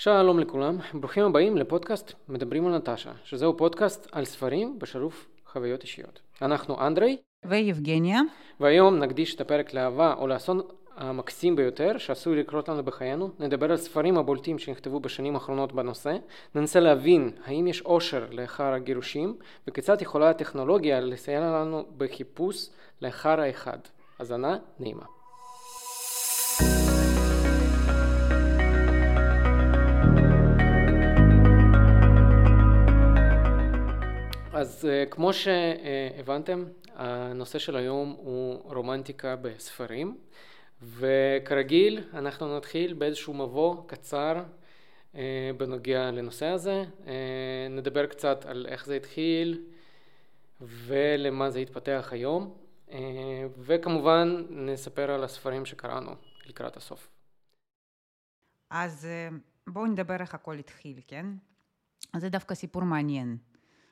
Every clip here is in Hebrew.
שלום לכולם, ברוכים הבאים לפודקאסט מדברים על נטשה, שזהו פודקאסט על ספרים בשילוב חוויות אישיות. אנחנו אנדרי ויבגניה, והיום נקדיש את הפרק לאהבה או לאסון המקסים ביותר שעשוי לקרות לנו בחיינו, נדבר על ספרים הבולטים שנכתבו בשנים האחרונות בנושא, ננסה להבין האם יש אושר לאחר הגירושים וכיצד יכולה הטכנולוגיה לסייע לנו בחיפוש לאחר האחד. האזנה נעימה. אז אה, כמו שהבנתם, הנושא של היום הוא רומנטיקה בספרים, וכרגיל אנחנו נתחיל באיזשהו מבוא קצר אה, בנוגע לנושא הזה, אה, נדבר קצת על איך זה התחיל ולמה זה התפתח היום, וכמובן נספר על הספרים שקראנו לקראת הסוף. אז בואו נדבר איך הכל התחיל, כן? זה דווקא סיפור מעניין.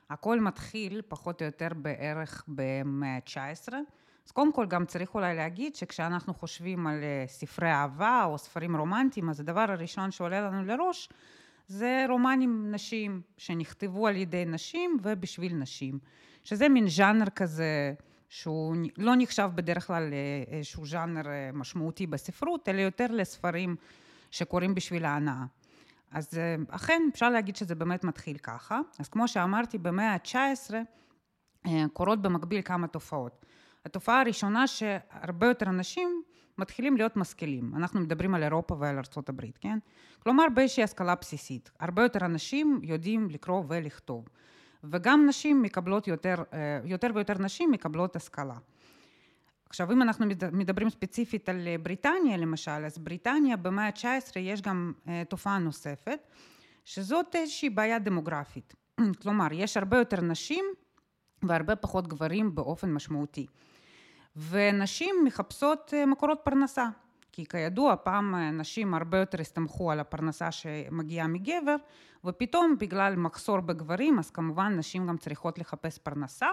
הכל מתחיל פחות או יותר בערך במאה ה-19. אז קודם כל גם צריך אולי להגיד שכשאנחנו חושבים על אה, ספרי אהבה או ספרים רומנטיים, אז הדבר הראשון שעולה לנו לראש זה רומנים נשים שנכתבו על ידי נשים ובשביל נשים, שזה מין ז'אנר כזה שהוא לא נחשב בדרך כלל לאיזשהו ז'אנר אה, משמעותי בספרות, אלא יותר לספרים שקוראים בשביל ההנאה. אז אה, אכן אפשר להגיד שזה באמת מתחיל ככה. אז כמו שאמרתי, במאה ה-19 אה, קורות במקביל כמה תופעות. התופעה הראשונה שהרבה יותר אנשים מתחילים להיות משכילים. אנחנו מדברים על אירופה ועל ארצות הברית, כן? כלומר באיזושהי השכלה בסיסית. הרבה יותר אנשים יודעים לקרוא ולכתוב. וגם נשים מקבלות יותר, אה, יותר ויותר נשים מקבלות השכלה. עכשיו, אם אנחנו מדברים ספציפית על אה, בריטניה למשל, אז בריטניה במאה ה-19 יש גם אה, תופעה נוספת, שזאת איזושהי בעיה דמוגרפית. כלומר, יש הרבה יותר נשים והרבה פחות גברים באופן משמעותי. ונשים מחפשות אה, מקורות פרנסה, כי כידוע פעם נשים הרבה יותר הסתמכו על הפרנסה שמגיעה מגבר, ופתאום בגלל מחסור בגברים, אז כמובן נשים גם צריכות לחפש פרנסה,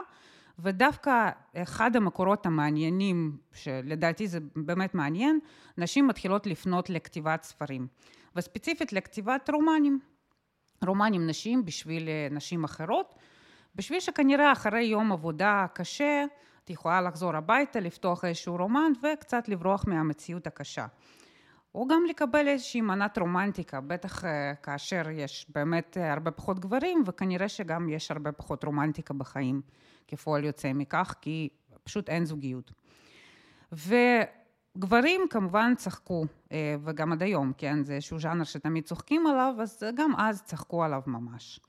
ודווקא אחד המקורות המעניינים, שלדעתי זה באמת מעניין, נשים מתחילות לפנות לכתיבת ספרים, וספציפית לכתיבת רומנים. רומנים נשים בשביל אה, נשים אחרות, בשביל שכנראה אחרי יום עבודה קשה, את יכולה לחזור הביתה, לפתוח איזשהו רומן וקצת לברוח מהמציאות הקשה. או גם לקבל איזושהי מנת רומנטיקה, בטח אה, כאשר יש באמת אה, הרבה פחות גברים, וכנראה שגם יש הרבה פחות רומנטיקה בחיים כפועל יוצא מכך, כי פשוט אין זוגיות. וגברים כמובן צחקו, אה, וגם עד היום, כן, זה איזשהו ז'אנר שתמיד צוחקים עליו, אז גם אז צחקו עליו ממש.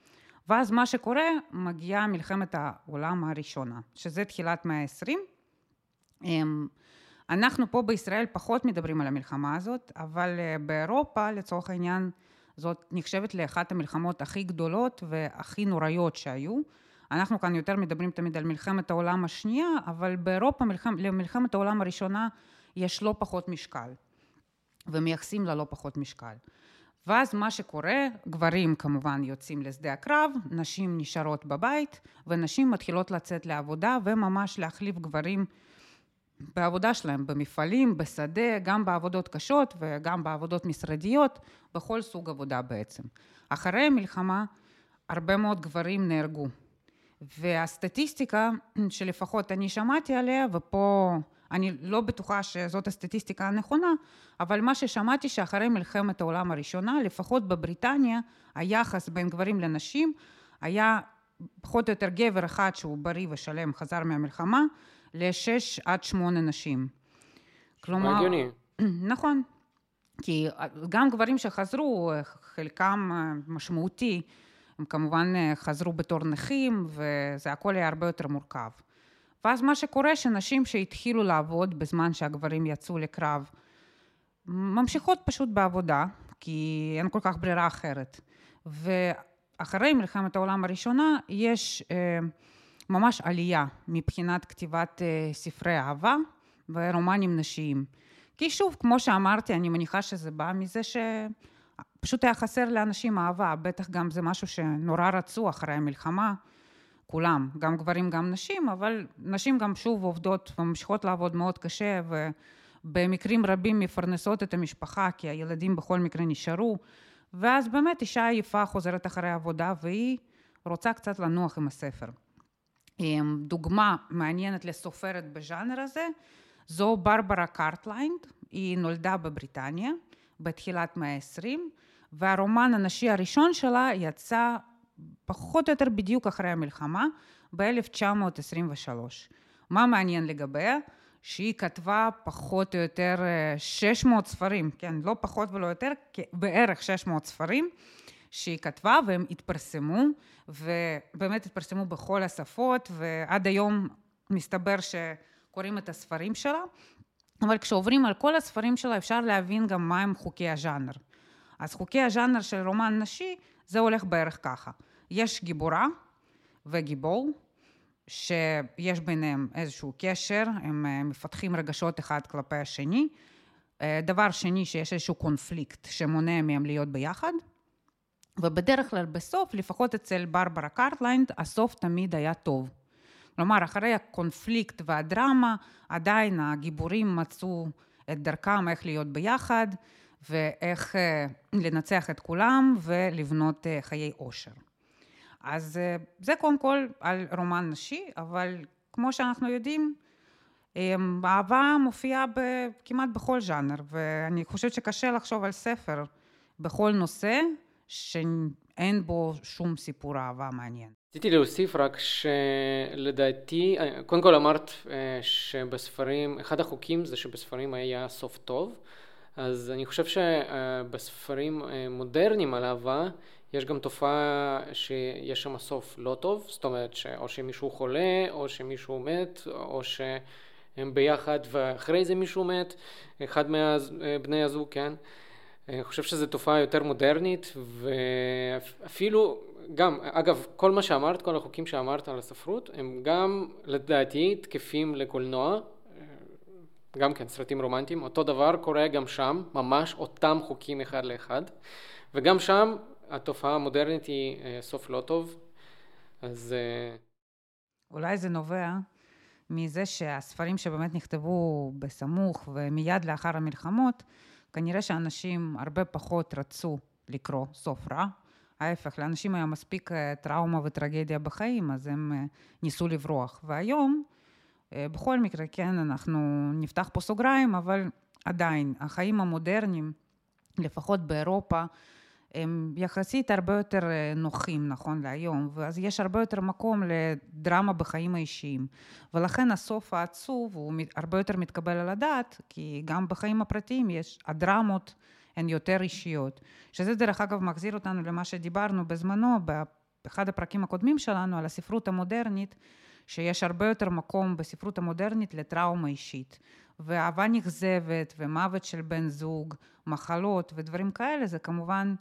ואז מה שקורה, מגיעה מלחמת העולם הראשונה, שזה תחילת מאה ה-20. אנחנו פה בישראל פחות מדברים על המלחמה הזאת, אבל אה, באירופה, לצורך העניין, זאת נחשבת לאחת המלחמות הכי גדולות והכי נוראיות שהיו. אנחנו כאן יותר מדברים תמיד על מלחמת העולם השנייה, אבל באירופה מלחמ, למלחמת העולם הראשונה יש לא פחות משקל, ומייחסים לה לא פחות משקל. ואז מה שקורה, גברים כמובן יוצאים לשדה הקרב, נשים נשארות בבית, ונשים מתחילות לצאת לעבודה וממש להחליף גברים בעבודה שלהם, במפעלים, בשדה, גם בעבודות קשות וגם בעבודות משרדיות, בכל סוג עבודה בעצם. אחרי המלחמה הרבה מאוד גברים נהרגו. והסטטיסטיקה שלפחות אני שמעתי עליה, ופה אני לא בטוחה שזאת הסטטיסטיקה הנכונה, אבל מה ששמעתי שאחרי מלחמת העולם הראשונה, לפחות בבריטניה, היחס בין גברים לנשים היה פחות או יותר גבר אחד שהוא בריא ושלם חזר מהמלחמה, לשש עד שמונה נשים. כלומר... הגיוני. נכון. כי גם גברים שחזרו, חלקם משמעותי, הם כמובן אה, חזרו בתור נכים, וזה הכל היה הרבה יותר מורכב. ואז מה שקורה, שנשים שהתחילו לעבוד בזמן שהגברים יצאו לקרב, ממשיכות פשוט בעבודה, כי אין כל כך ברירה אחרת. ואחרי מלחמת העולם הראשונה, יש אה, ממש עלייה מבחינת כתיבת אה, ספרי אהבה ורומנים נשיים. כי שוב, כמו שאמרתי, אני מניחה שזה בא מזה ש... פשוט היה חסר לאנשים אהבה, בטח גם זה משהו שנורא רצו אחרי המלחמה, כולם, גם גברים גם נשים, אבל נשים גם שוב עובדות וממשיכות לעבוד מאוד קשה ובמקרים רבים מפרנסות את המשפחה כי הילדים בכל מקרה נשארו ואז באמת אישה עייפה חוזרת אחרי העבודה, והיא רוצה קצת לנוח עם הספר. דוגמה מעניינת לסופרת בז'אנר הזה, זו ברברה קארטלנד, היא נולדה בבריטניה בתחילת מאה ה-20, והרומן הנשי הראשון שלה יצא פחות או יותר בדיוק אחרי המלחמה, ב-1923. מה מעניין לגביה? שהיא כתבה פחות או יותר 600 ספרים, כן, לא פחות ולא יותר, בערך 600 ספרים שהיא כתבה והם התפרסמו, ובאמת התפרסמו בכל השפות, ועד היום מסתבר שקוראים את הספרים שלה, אבל כשעוברים על כל הספרים שלה אפשר להבין גם מהם חוקי הז'אנר. אז חוקי הז'אנר של רומן נשי זה הולך בערך ככה, יש גיבורה וגיבור, שיש ביניהם איזשהו קשר, הם אה, מפתחים רגשות אחד כלפי השני. אה, דבר שני, שיש איזשהו קונפליקט שמונע מהם להיות ביחד. ובדרך כלל בסוף, לפחות אצל ברברה קארטלנד, הסוף תמיד היה טוב. כלומר, אחרי הקונפליקט והדרמה, עדיין הגיבורים מצאו את דרכם איך להיות ביחד, ואיך אה, לנצח את כולם ולבנות חיי אושר. אז אה, זה קודם כל על רומן נשי, אבל כמו שאנחנו יודעים, אהבה מופיעה כמעט בכל ז'אנר, ואני חושבת שקשה לחשוב על ספר בכל נושא שאין בו שום סיפור אהבה מעניין. רציתי להוסיף רק שלדעתי, אה, קודם כל אמרת אה, שבספרים, אחד החוקים זה שבספרים היה סוף טוב, אז אני חושב שבספרים מודרניים על אהבה יש גם תופעה שיש שם סוף לא טוב, זאת אומרת שאו שמישהו חולה, או שמישהו מת, או שהם ביחד ואחרי זה מישהו מת, אחד מבני הזוג, כן? אני חושב שזו תופעה יותר מודרנית, ואפילו, גם, אגב, כל מה שאמרת, כל החוקים שאמרת על הספרות, הם גם, לדעתי, תקפים לקולנוע, גם כן, סרטים רומנטיים, אותו דבר קורה גם שם, ממש אותם חוקים אחד לאחד, וגם שם התופעה המודרנית היא אה, סוף לא טוב, אז... אה, אולי זה נובע מזה שהספרים שבאמת נכתבו בסמוך ומיד לאחר המלחמות, כנראה שאנשים הרבה פחות רצו לקרוא סוף רע. ההפך, לאנשים היה מספיק אה, טראומה וטרגדיה בחיים, אז הם ניסו לברוח. והיום, בכל מקרה, כן, אנחנו נפתח פה סוגריים, אבל עדיין, החיים המודרניים, לפחות באירופה, הם יחסית הרבה יותר אה, נוחים נכון להיום, ואז יש הרבה יותר מקום לדרמה בחיים האישיים. ולכן הסוף העצוב הוא הרבה יותר מתקבל על הדעת, כי גם בחיים הפרטיים יש, הדרמות הן יותר אישיות. שזה דרך אגב מחזיר אותנו למה שדיברנו בזמנו, באחד הפרקים הקודמים שלנו, על הספרות המודרנית, שיש הרבה יותר מקום בספרות המודרנית לטראומה אישית. ואהבה נכזבת, ומוות של בן זוג, מחלות ודברים כאלה, זה כמובן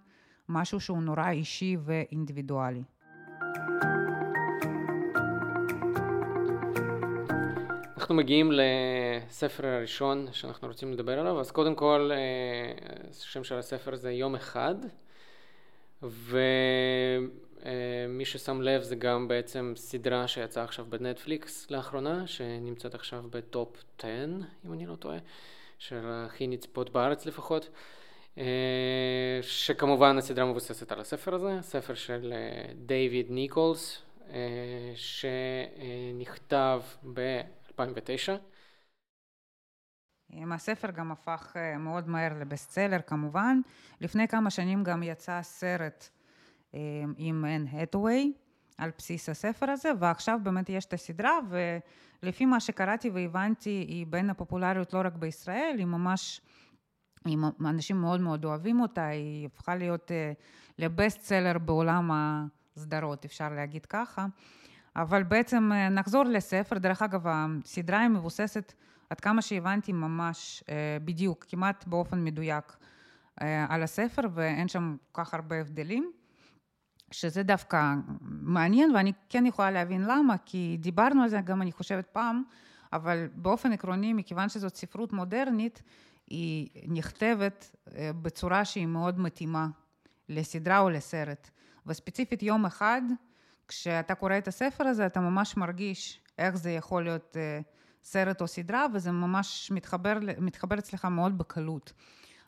משהו שהוא נורא אישי ואינדיבידואלי. אנחנו מגיעים לספר הראשון שאנחנו רוצים לדבר עליו, אז קודם כל, השם אה, של הספר זה יום אחד, ומי ששם לב זה גם בעצם סדרה שיצאה עכשיו בנטפליקס לאחרונה, שנמצאת עכשיו בטופ 10, אם אני לא טועה, של הכי נצפות בארץ לפחות. אה, שכמובן הסדרה מבוססת על הספר הזה, ספר של אה, דיוויד ניקולס, אה, שנכתב ב-2009. הספר גם הפך מאוד מהר לבסט-סלר כמובן. לפני כמה שנים גם יצא סרט עם אן הטווי על בסיס הספר הזה, ועכשיו באמת יש את הסדרה, ולפי מה שקראתי והבנתי, היא בין הפופולריות לא רק בישראל, היא ממש אנשים מאוד מאוד אוהבים אותה, היא הפכה להיות uh, לבסט סלר בעולם הסדרות, אפשר להגיד ככה. אבל בעצם uh, נחזור לספר, דרך אגב, הסדרה היא מבוססת, עד כמה שהבנתי, ממש uh, בדיוק, כמעט באופן מדויק על הספר, ואין שם כל כך הרבה הבדלים. שזה דווקא מעניין, ואני כן יכולה להבין למה, כי דיברנו על זה גם, אני חושבת, פעם, אבל באופן עקרוני, מכיוון שזאת ספרות מודרנית, היא נכתבת אה, בצורה שהיא מאוד מתאימה לסדרה או לסרט. וספציפית יום אחד, כשאתה קורא את הספר הזה, אתה ממש מרגיש איך זה יכול להיות אה, סרט או סדרה, וזה ממש מתחבר, מתחבר אצלך מאוד בקלות.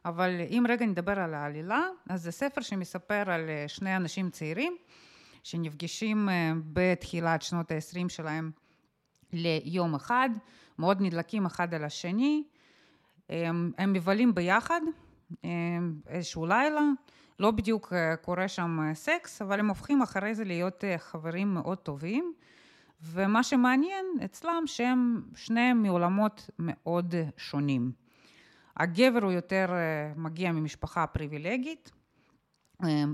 אבל אם רגע נדבר על העלילה, אז זה ספר שמספר על שני אנשים צעירים שנפגשים בתחילת שנות ה-20 שלהם ליום אחד, מאוד נדלקים אחד על השני, הם, הם מבלים ביחד איזשהו לילה, לא בדיוק קורה שם סקס, אבל הם הופכים אחרי זה להיות חברים מאוד טובים, ומה שמעניין אצלם שהם שניהם מעולמות מאוד שונים. הגבר הוא יותר מגיע ממשפחה פריבילגית,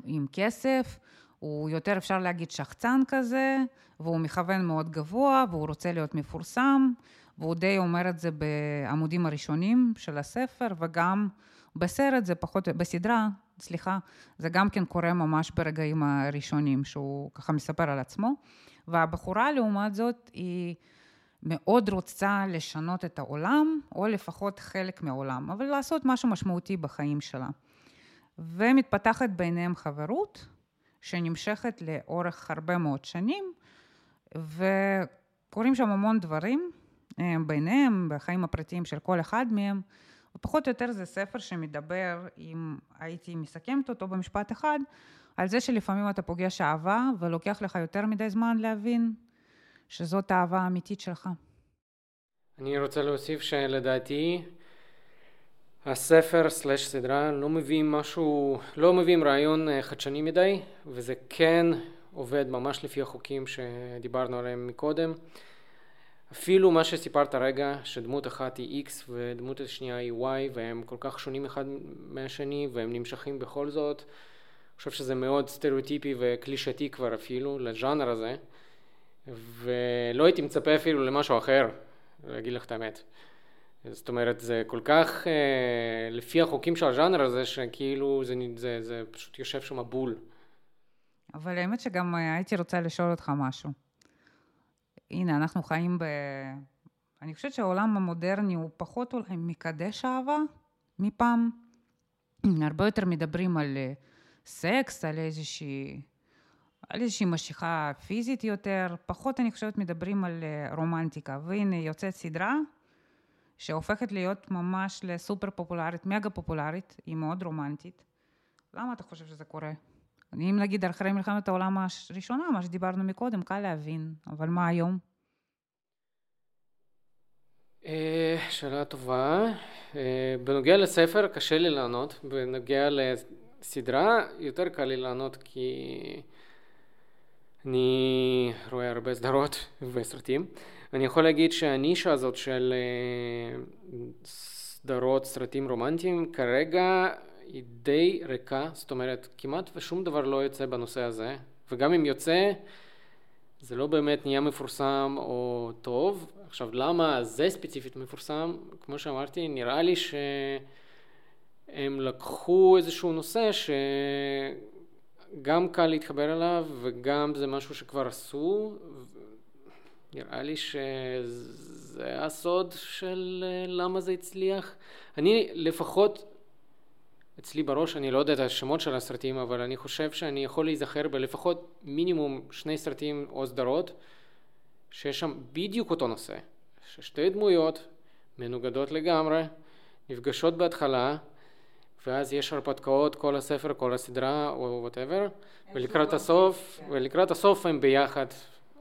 עם כסף, הוא יותר אפשר להגיד שחצן כזה, והוא מכוון מאוד גבוה, והוא רוצה להיות מפורסם, והוא די אומר את זה בעמודים הראשונים של הספר, וגם בסרט זה פחות, בסדרה, סליחה, זה גם כן קורה ממש ברגעים הראשונים, שהוא ככה מספר על עצמו. והבחורה לעומת זאת היא מאוד רוצה לשנות את העולם, או לפחות חלק מהעולם, אבל לעשות משהו משמעותי בחיים שלה. ומתפתחת ביניהם חברות, שנמשכת לאורך הרבה מאוד שנים, וקורים שם המון דברים ביניהם, בחיים הפרטיים של כל אחד מהם, ופחות או יותר זה ספר שמדבר, אם הייתי מסכמת אותו במשפט אחד, על זה שלפעמים אתה פוגש אהבה ולוקח לך יותר מדי זמן להבין שזאת האהבה האמיתית שלך. אני רוצה להוסיף שלדעתי הספר סלש סדרה לא מביא משהו, לא מביאים רעיון אה, חדשני מדי וזה כן עובד ממש לפי החוקים שדיברנו עליהם מקודם. אפילו מה שסיפרת הרגע, שדמות אחת היא X ודמות השנייה היא Y והם כל כך שונים אחד מהשני והם נמשכים בכל זאת, אני חושב שזה מאוד סטריאוטיפי וקלישתי כבר אפילו לז'אנר הזה ולא הייתי מצפה אפילו למשהו אחר, להגיד לך את האמת. זאת אומרת, זה כל כך אה, לפי החוקים של הז'אנר הזה, שכאילו זה, זה, זה פשוט יושב שם בול. אבל האמת שגם אה, הייתי רוצה לשאול אותך משהו. הנה, אנחנו חיים ב... אני חושבת שהעולם המודרני הוא פחות אולי מקדש אהבה מפעם. הרבה יותר מדברים על אה, סקס, על איזושהי, על איזושהי משיכה פיזית יותר, פחות אני חושבת מדברים על רומנטיקה. והנה יוצאת סדרה שהופכת להיות ממש לסופר פופולרית, מגה פופולרית, היא מאוד רומנטית. למה אתה חושב שזה קורה? אם נגיד אחרי מלחמת העולם הראשונה, מה שדיברנו מקודם, קל להבין, אבל מה היום? אה, שאלה טובה. אה, בנוגע לספר קשה לי לענות, בנוגע לסדרה יותר קל לי לענות כי אני רואה הרבה סדרות וסרטים. אני יכול להגיד שהנישה הזאת של אה, סדרות, סרטים רומנטיים, כרגע היא די ריקה, זאת אומרת, כמעט ושום דבר לא יוצא בנושא הזה, וגם אם יוצא, זה לא באמת נהיה מפורסם או טוב. עכשיו, למה זה ספציפית מפורסם? כמו שאמרתי, נראה לי שהם לקחו איזשהו נושא שגם קל להתחבר אליו וגם זה משהו שכבר עשו נראה לי שזה הסוד של אה, למה זה הצליח. אני לפחות, אצלי בראש, אני לא יודע את השמות של הסרטים, אבל אני חושב שאני יכול להיזכר בלפחות מינימום שני סרטים או סדרות, שיש שם בדיוק אותו נושא. ששתי דמויות מנוגדות לגמרי, נפגשות בהתחלה, ואז יש הרפתקאות, כל הספר, כל הסדרה, או whatever, ולקראת הסוף, ולקראת הסוף הם ביחד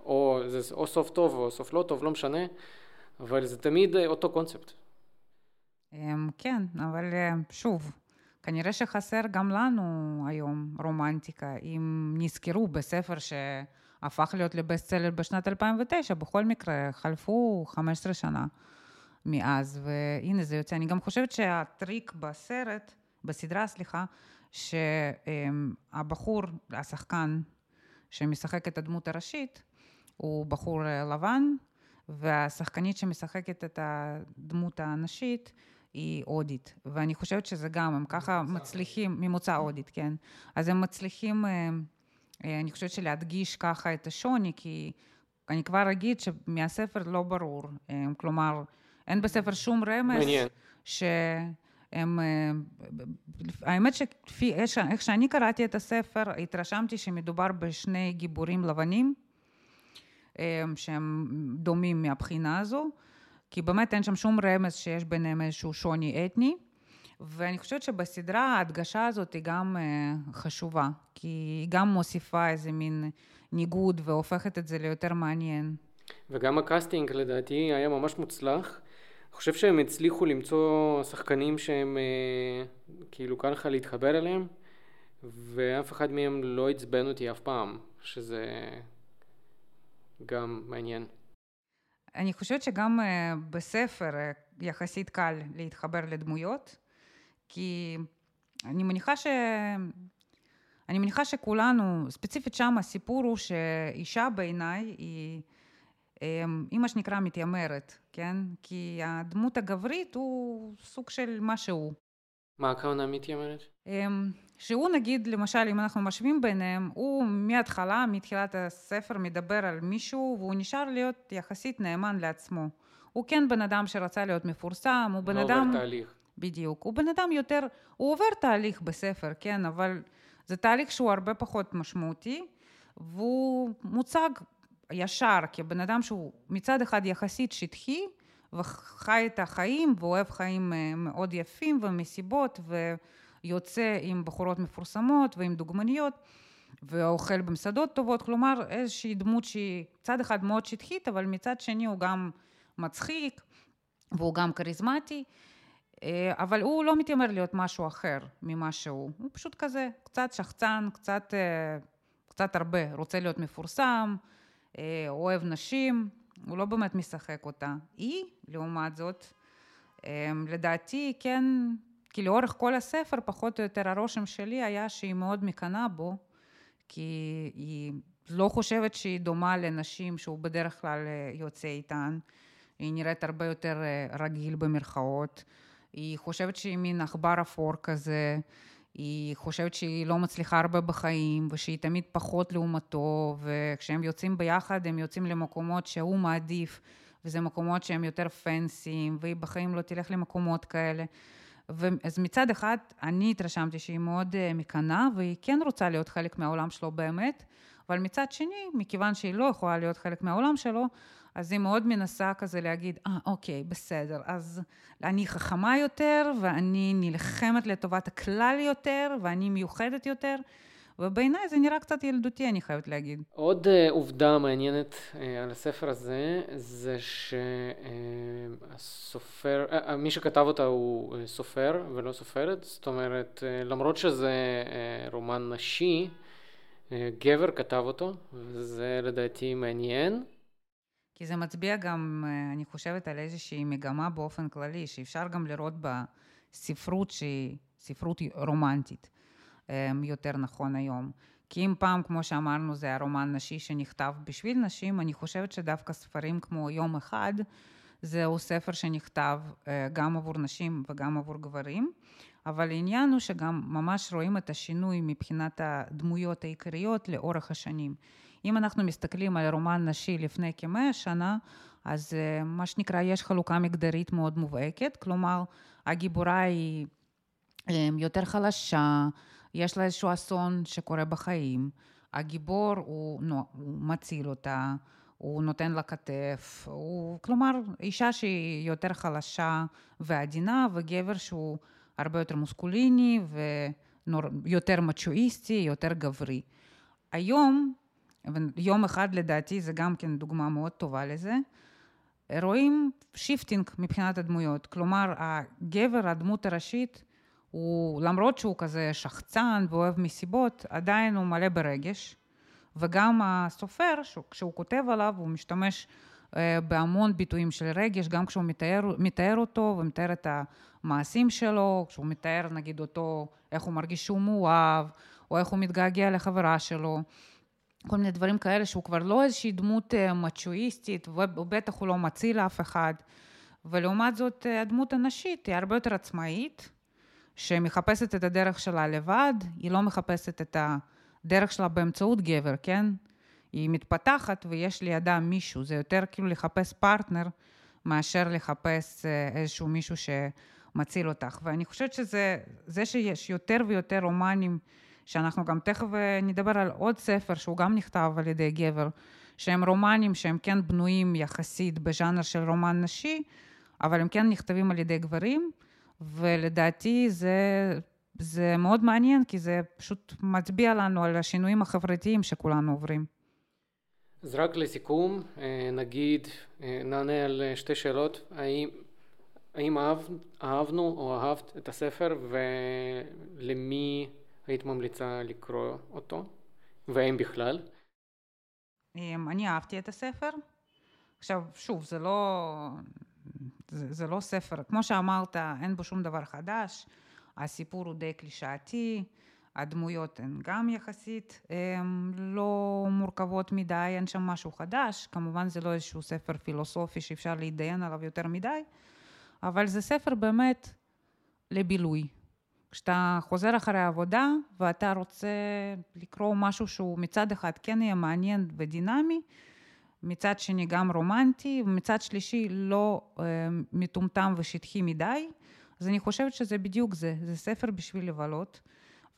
או זה או סוף טוב או סוף לא טוב, לא משנה, אבל זה תמיד אותו קונספט. אמ, כן, אבל אה, שוב, כנראה שחסר גם לנו היום רומנטיקה. אם נזכרו בספר שהפך להיות לבסט סלר בשנת 2009, בכל מקרה, חלפו 15 שנה מאז, והנה זה יוצא. אני גם חושבת שהטריק בסרט, בסדרה, סליחה, שהבחור, השחקן שמשחק את הדמות הראשית, הוא בחור אה, לבן, והשחקנית שמשחקת את הדמות הנשית היא הודית. ואני חושבת שזה גם, הם ככה מצליחים, ממוצא הודית, כן. אז הם מצליחים, אה, אה, אני חושבת שלהדגיש ככה את השוני, כי אני כבר אגיד שמהספר לא ברור. כלומר, אין בספר שום רמז. מעניין. הם, האמת שכפי, איך שאני קראתי את הספר, התרשמתי שמדובר בשני גיבורים לבנים, שהם דומים מהבחינה הזו, כי באמת אין שם שום רמז שיש ביניהם איזשהו שוני אתני, ואני חושבת שבסדרה ההדגשה הזאת היא גם uh, חשובה, כי היא גם מוסיפה איזה מין ניגוד והופכת את זה ליותר מעניין. וגם הקאסטינג לדעתי היה ממש מוצלח. אני חושב שהם הצליחו למצוא שחקנים שהם אה, כאילו קל לך להתחבר אליהם, ואף אחד מהם לא עצבן אותי אף פעם, שזה גם מעניין. אני חושבת שגם אה, בספר אה, יחסית קל להתחבר לדמויות. כי אני מניחה ש... אני מניחה שכולנו, ספציפית שם הסיפור הוא שאישה בעיניי היא, אמ, היא מה שנקרא מתיימרת, כן? כי הדמות הגברית הוא סוג של מה שהוא. מה הכוונה מתיימרת? שהוא נגיד, למשל, אם אנחנו משווים ביניהם, הוא מההתחלה, מתחילת הספר, מדבר על מישהו, והוא נשאר להיות יחסית נאמן לעצמו. הוא כן בן אדם שרצה להיות מפורסם, הוא בן לא אדם... לא עובר תהליך. בדיוק. הוא בן אדם יותר, הוא עובר תהליך בספר, כן, אבל זה תהליך שהוא הרבה פחות משמעותי, והוא מוצג ישר כבן אדם שהוא מצד אחד יחסית שטחי, וחי את החיים, ואוהב חיים אה, מאוד יפים ומסיבות, ויוצא עם בחורות מפורסמות ועם דוגמניות, ואוכל במסעדות טובות, כלומר איזושהי דמות שהיא צד אחד מאוד שטחית, אבל מצד שני הוא גם מצחיק, והוא גם כריזמטי. אה, אבל הוא לא מתיימר להיות משהו אחר ממה שהוא. הוא פשוט כזה, קצת שחצן, קצת, אה, קצת הרבה, רוצה להיות מפורסם, אה, אוהב נשים, הוא לא באמת משחק אותה. היא, לעומת זאת, לדעתי, כן, כי לאורך כל הספר, פחות או יותר הרושם שלי היה שהיא מאוד מקנאה בו, כי היא לא חושבת שהיא דומה לנשים שהוא בדרך כלל יוצא איתן. היא נראית הרבה יותר רגיל במרכאות. היא חושבת שהיא מין עכבר אפור כזה, היא חושבת שהיא לא מצליחה הרבה בחיים, ושהיא תמיד פחות לעומתו, וכשהם יוצאים ביחד, הם יוצאים למקומות שהוא מעדיף, וזה מקומות שהם יותר פנסיים, והיא בחיים לא תלך למקומות כאלה. אז מצד אחד, אני התרשמתי שהיא מאוד uh, מקנאה, והיא כן רוצה להיות חלק מהעולם שלו באמת, אבל מצד שני, מכיוון שהיא לא יכולה להיות חלק מהעולם שלו, אז היא מאוד מנסה כזה להגיד, אה, ah, אוקיי, בסדר, אז אני חכמה יותר, ואני נלחמת לטובת הכלל יותר, ואני מיוחדת יותר, ובעיניי זה נראה קצת ילדותי, אני חייבת להגיד. עוד עובדה מעניינת על הספר הזה, זה שהסופר, מי שכתב אותה הוא סופר ולא סופרת, זאת אומרת, למרות שזה רומן נשי, גבר כתב אותו, וזה לדעתי מעניין. כי זה מצביע גם, אני חושבת, על איזושהי מגמה באופן כללי, שאפשר גם לראות בספרות שהיא ספרות רומנטית, יותר נכון היום. כי אם פעם, כמו שאמרנו, זה הרומן נשי שנכתב בשביל נשים, אני חושבת שדווקא ספרים כמו יום אחד, זהו ספר שנכתב אה, גם עבור נשים וגם עבור גברים, אבל העניין הוא שגם ממש רואים את השינוי מבחינת הדמויות העיקריות לאורך השנים. אם אנחנו מסתכלים על רומן נשי לפני כמאה שנה, אז אה, מה שנקרא, יש חלוקה מגדרית מאוד מובהקת, כלומר, הגיבורה היא אה, יותר חלשה, יש לה איזשהו אסון שקורה בחיים, הגיבור הוא, נו, הוא מציל אותה, הוא נותן לה כתף, הוא, כלומר, אישה שהיא יותר חלשה ועדינה, וגבר שהוא הרבה יותר מוסקוליני ויותר מצ'ואיסטי, יותר גברי. היום יום אחד לדעתי זה גם כן דוגמה מאוד טובה לזה. רואים shifting מבחינת הדמויות, כלומר הגבר, הדמות הראשית, הוא למרות שהוא כזה שחצן ואוהב מסיבות, עדיין הוא מלא ברגש, וגם הסופר, כשהוא כותב עליו, הוא משתמש אה, בהמון ביטויים של רגש, גם כשהוא מתאר, מתאר אותו ומתאר את המעשים שלו, כשהוא מתאר נגיד אותו, איך הוא מרגיש שהוא מאוהב, או איך הוא מתגעגע לחברה שלו. כל מיני דברים כאלה, שהוא כבר לא איזושהי דמות אה, מצ'ואיסטית, ובטח הוא לא מציל אף אחד. ולעומת זאת, אה, הדמות הנשית היא הרבה יותר עצמאית, שמחפשת את הדרך שלה לבד, היא לא מחפשת את הדרך שלה באמצעות גבר, כן? היא מתפתחת ויש לידה מישהו, זה יותר כאילו לחפש פרטנר מאשר לחפש אה, איזשהו מישהו שמציל אותך. ואני חושבת שזה, זה שיש יותר ויותר רומנים שאנחנו גם תכף אה, נדבר על עוד ספר שהוא גם נכתב על ידי גבר, שהם רומנים שהם כן בנויים יחסית בז'אנר של רומן נשי, אבל הם כן נכתבים על ידי גברים, ולדעתי זה, זה מאוד מעניין, כי זה פשוט מצביע לנו על השינויים החברתיים שכולנו עוברים. אז רק לסיכום, נגיד, נענה על שתי שאלות. האם, האם אהב, אהבנו או אהבת את הספר ולמי היית ממליצה לקרוא אותו, והאם בכלל? אמ, אני אהבתי את הספר. עכשיו, שוב, זה לא, זה, זה לא ספר, כמו שאמרת, אין בו שום דבר חדש, הסיפור הוא די קלישאתי, הדמויות הן גם יחסית הן לא מורכבות מדי, אין שם משהו חדש, כמובן זה לא איזשהו ספר פילוסופי שאפשר להתדיין עליו יותר מדי, אבל זה ספר באמת לבילוי. כשאתה חוזר אחרי העבודה ואתה רוצה לקרוא משהו שהוא מצד אחד כן יהיה מעניין ודינמי, מצד שני גם רומנטי, ומצד שלישי לא אה, מטומטם ושטחי מדי, אז אני חושבת שזה בדיוק זה, זה ספר בשביל לבלות.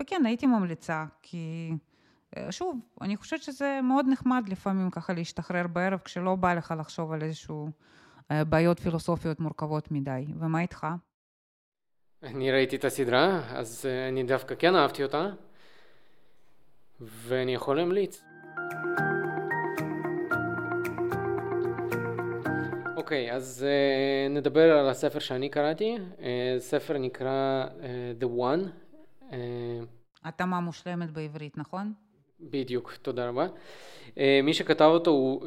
וכן, הייתי ממליצה, כי אה, שוב, אני חושבת שזה מאוד נחמד לפעמים ככה להשתחרר בערב כשלא בא לך לחשוב על איזשהו אה, בעיות פילוסופיות מורכבות מדי. ומה איתך? אני ראיתי את הסדרה, אז אה, אני דווקא כן אהבתי אותה, ואני יכול להמליץ. אוקיי, okay, אז uh, נדבר על הספר שאני קראתי. Uh, ספר נקרא uh, The One. Uh, התאמה מושלמת בעברית, נכון? בדיוק, תודה רבה. Uh, מי שכתב אותו הוא uh,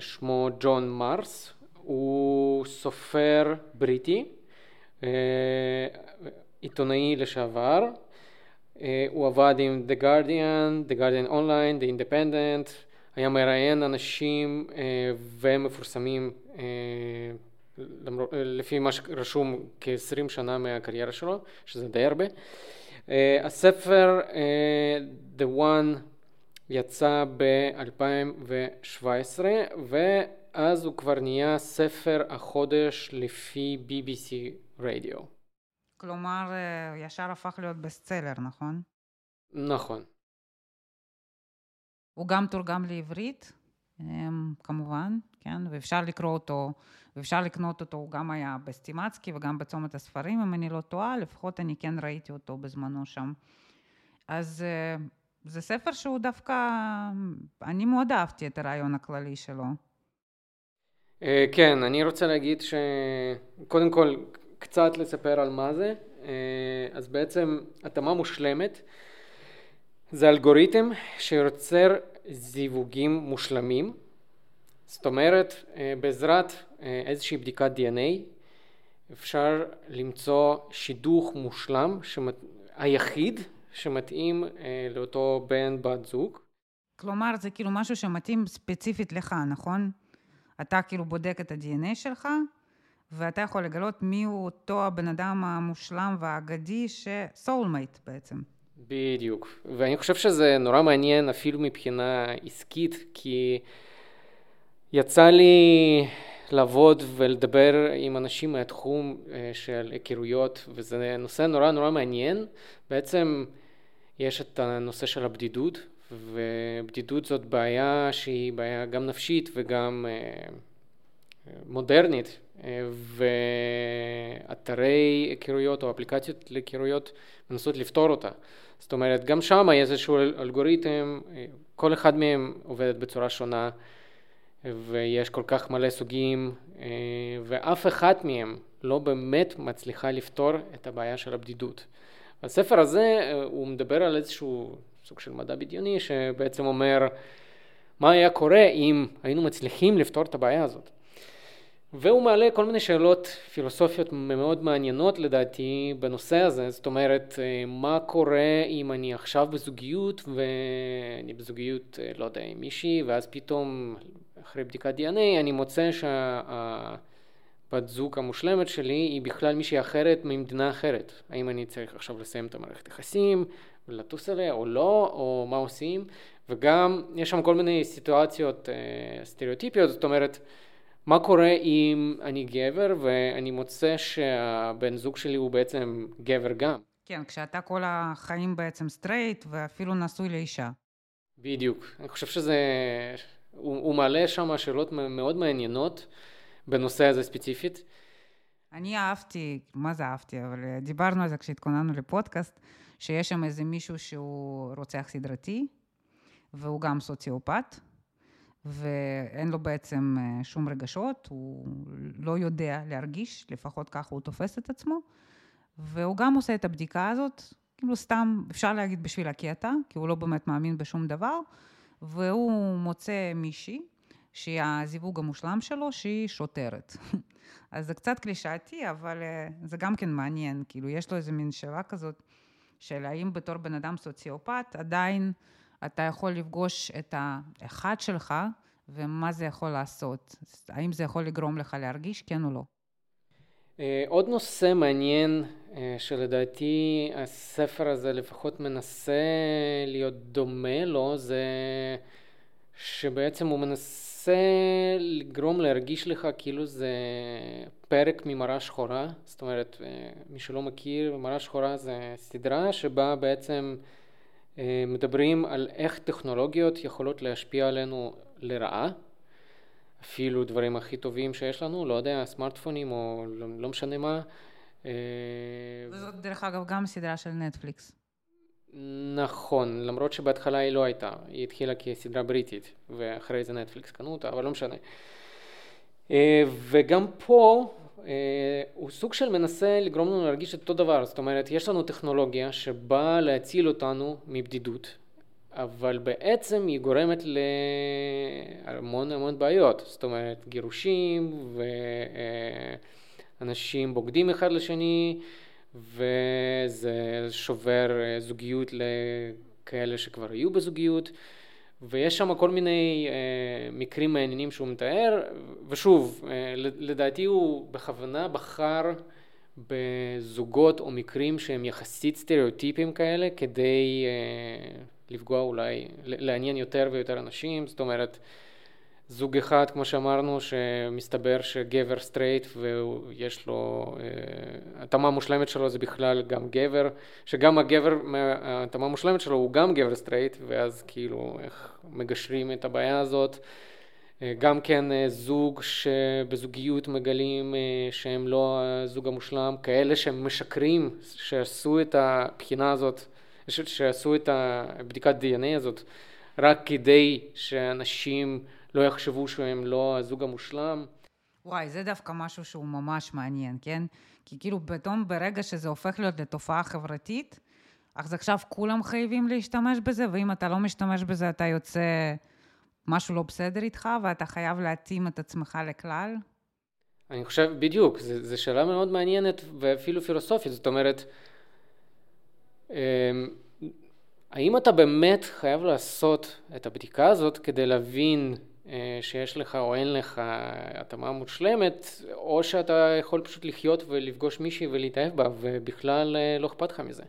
שמו ג'ון מרס, הוא סופר בריטי, uh, עיתונאי לשעבר. Uh, הוא עבד עם The Guardian, The Guardian Online, The Independent, היה מראיין אנשים uh, ומפורסמים אה, למרות, אה, לפי מה שרשום כ-20 שנה מהקריירה שלו, שזה די הרבה. אה, הספר The One יצא ב-2017 ואז הוא כבר נהיה ספר החודש לפי BBC רדיו. כלומר, ישר הפך להיות בסטסלר, נכון? נכון. הוא גם תורגם לעברית? כמובן, כן, ואפשר לקרוא אותו, ואפשר לקנות אותו, הוא גם היה בסטימצקי וגם בצומת הספרים, אם אני לא טועה, לפחות אני כן ראיתי אותו בזמנו שם. אז אה, זה ספר שהוא דווקא, אני מאוד אהבתי את הרעיון הכללי שלו. אה, כן, אני רוצה להגיד שקודם כל, קצת לספר על מה זה. אה, אז בעצם התאמה מושלמת זה אלגוריתם שיוצר זיווגים מושלמים, זאת אומרת אה, בעזרת אה, איזושהי בדיקת DNA אפשר למצוא שידוך מושלם, שמת... היחיד שמתאים אה, לאותו בן בת זוג. כלומר זה כאילו משהו שמתאים ספציפית לך, נכון? אתה כאילו בודק את ה-DNA שלך ואתה יכול לגלות מי הוא אותו הבן אדם המושלם והאגדי ש-soulmate בעצם. בדיוק, ואני חושב שזה נורא מעניין אפילו מבחינה עסקית, כי יצא לי לעבוד ולדבר עם אנשים מהתחום אה, של היכרויות, וזה נושא נורא נורא מעניין. בעצם יש את הנושא של הבדידות, ובדידות זאת בעיה שהיא בעיה גם נפשית וגם אה, מודרנית, אה, ואתרי היכרויות או אפליקציות להיכרויות מנסות לפתור אותה. זאת אומרת, גם שם יש איזשהו אלגוריתם, כל אחד מהם עובד בצורה שונה, ויש כל כך מלא סוגים, ואף אחת מהם לא באמת מצליחה לפתור את הבעיה של הבדידות. הספר הזה, הוא מדבר על איזשהו סוג של מדע בדיוני, שבעצם אומר מה היה קורה אם היינו מצליחים לפתור את הבעיה הזאת. והוא מעלה כל מיני שאלות פילוסופיות מאוד מעניינות לדעתי בנושא הזה, זאת אומרת, אה, מה קורה אם אני עכשיו בזוגיות ואני בזוגיות, אה, לא יודע, עם מישהי, ואז פתאום אחרי בדיקת DNA אני מוצא שהבת זוג המושלמת שלי היא בכלל מישהי אחרת ממדינה אחרת. האם אני צריך עכשיו לסיים את המערכת יחסים ולטוס אליה או לא, או מה עושים, וגם יש שם כל מיני סיטואציות אה, סטריאוטיפיות, זאת אומרת, מה קורה אם אני גבר ואני מוצא שהבן זוג שלי הוא בעצם גבר גם? כן, כשאתה כל החיים בעצם סטרייט ואפילו נשוי לאישה. בדיוק. אני חושב שזה... הוא, הוא מעלה שם שאלות מאוד מעניינות בנושא הזה ספציפית. אני אהבתי, מה זה אהבתי, אבל דיברנו על זה כשהתכוננו לפודקאסט, שיש שם איזה מישהו שהוא רוצח סדרתי, והוא גם סוציופט, ואין לו בעצם אה, שום רגשות, הוא לא יודע להרגיש, לפחות ככה הוא תופס את עצמו, והוא גם עושה את הבדיקה הזאת, כאילו סתם, אפשר להגיד בשביל הקטע, כי הוא לא באמת מאמין בשום דבר, והוא מוצא מישהי, שהיא הזיווג המושלם שלו, שהיא שוטרת. אז זה קצת קלישאתי, אבל אה, זה גם כן מעניין, כאילו יש לו איזה מין שאלה כזאת, של האם בתור בן אדם סוציופט עדיין אתה יכול לפגוש את האחד שלך, ומה זה יכול לעשות? האם זה יכול לגרום לך להרגיש, כן או לא? אה, עוד נושא מעניין אה, שלדעתי הספר הזה לפחות מנסה להיות דומה לו, זה שבעצם הוא מנסה לגרום להרגיש לך כאילו זה פרק ממראה שחורה, זאת אומרת, אה, מי שלא מכיר, מראה שחורה זה סדרה שבה בעצם מדברים על איך טכנולוגיות יכולות להשפיע עלינו לרעה, אפילו דברים הכי טובים שיש לנו, לא יודע, סמארטפונים או לא, לא משנה מה. אה, וזאת דרך אגב גם סדרה של נטפליקס. נכון, למרות שבהתחלה היא לא הייתה, היא התחילה כסדרה בריטית, ואחרי זה נטפליקס קנו אותה, אבל לא משנה. אה, וגם פה אה, הוא סוג של מנסה לגרום לנו להרגיש את אותו דבר, זאת אומרת, יש לנו טכנולוגיה שבאה להציל אותנו מבדידות, אבל בעצם היא גורמת להמון המון בעיות, זאת אומרת גירושים ואנשים בוגדים אחד לשני וזה שובר זוגיות לכאלה שכבר היו בזוגיות ויש שם כל מיני אה, מקרים מעניינים שהוא מתאר ושוב אה, לדעתי הוא בכוונה בחר בזוגות או מקרים שהם יחסית סטריאוטיפים כאלה כדי אה, לפגוע אולי, לעניין יותר ויותר אנשים, זאת אומרת זוג אחד כמו שאמרנו שמסתבר שגבר סטרייט ויש לו, אה, התאמה המושלמת שלו זה בכלל גם גבר, שגם הגבר, התאמה המושלמת שלו הוא גם גבר סטרייט ואז כאילו איך מגשרים את הבעיה הזאת. אה, גם כן אה, זוג שבזוגיות מגלים שהם לא הזוג המושלם, כאלה שהם משקרים, שעשו את הבחינה הזאת שעשו את הבדיקת דנ"א הזאת רק כדי שאנשים לא יחשבו שהם לא הזוג המושלם. וואי, זה דווקא משהו שהוא ממש מעניין, כן? כי כאילו פתאום ברגע שזה הופך להיות לתופעה חברתית, אז עכשיו כולם חייבים להשתמש בזה, ואם אתה לא משתמש בזה אתה יוצא משהו לא בסדר איתך, ואתה חייב להתאים את עצמך לכלל. אני חושב, בדיוק, זו שאלה מאוד מעניינת ואפילו פילוסופית, זאת אומרת, אמ, האם אתה באמת חייב לעשות את הבדיקה הזאת כדי להבין שיש לך או אין לך התאמה מושלמת, או שאתה יכול פשוט לחיות ולפגוש מישהי ולהתאהב בה, ובכלל אה, לא אכפת לך מזה.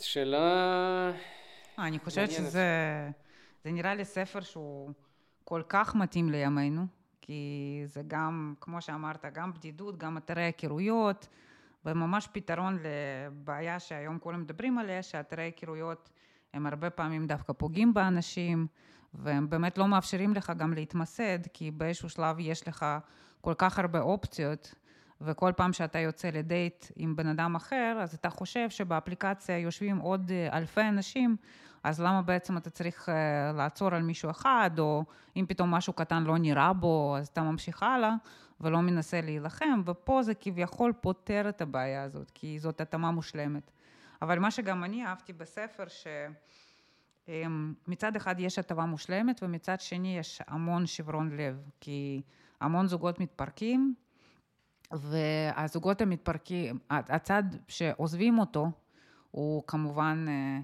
שאלה... אני חושבת שזה זה נראה לי ספר שהוא כל כך מתאים לימינו, כי זה גם, כמו שאמרת, גם בדידות, גם אתרי היכרויות. וממש פתרון לבעיה שהיום כולם מדברים עליה, שאתרי היכרויות הם הרבה פעמים דווקא פוגעים באנשים, והם באמת לא מאפשרים לך גם להתמסד, כי באיזשהו שלב יש לך כל כך הרבה אופציות, וכל פעם שאתה יוצא לדייט עם בן אדם אחר, אז אתה חושב שבאפליקציה יושבים עוד אלפי אנשים, אז למה בעצם אתה צריך uh, לעצור על מישהו אחד, או אם פתאום משהו קטן לא נראה בו, אז אתה ממשיך הלאה, ולא מנסה להילחם, ופה זה כביכול פותר את הבעיה הזאת, כי זאת התאמה מושלמת. אבל מה שגם אני אהבתי בספר, שמצד אחד יש הטבה מושלמת, ומצד שני יש המון שברון לב, כי המון זוגות מתפרקים, והזוגות המתפרקים, הצד שעוזבים אותו, הוא כמובן, אה,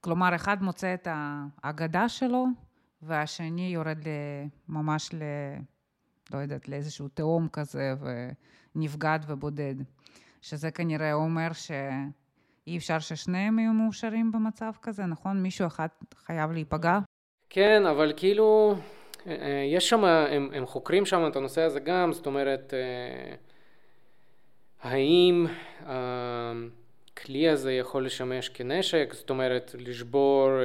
כלומר, אחד מוצא את האגדה שלו, והשני יורד ממש ל... לא יודעת, לאיזשהו תהום כזה ונבגד ובודד. שזה כנראה אומר שאי אפשר ששניהם יהיו מאושרים במצב כזה, נכון? מישהו אחד חייב להיפגע? כן, אבל כאילו, אה, יש שם, הם, הם חוקרים שם את הנושא הזה גם, זאת אומרת, אה, האם הכלי הזה יכול לשמש כנשק, זאת אומרת, לשבור אה,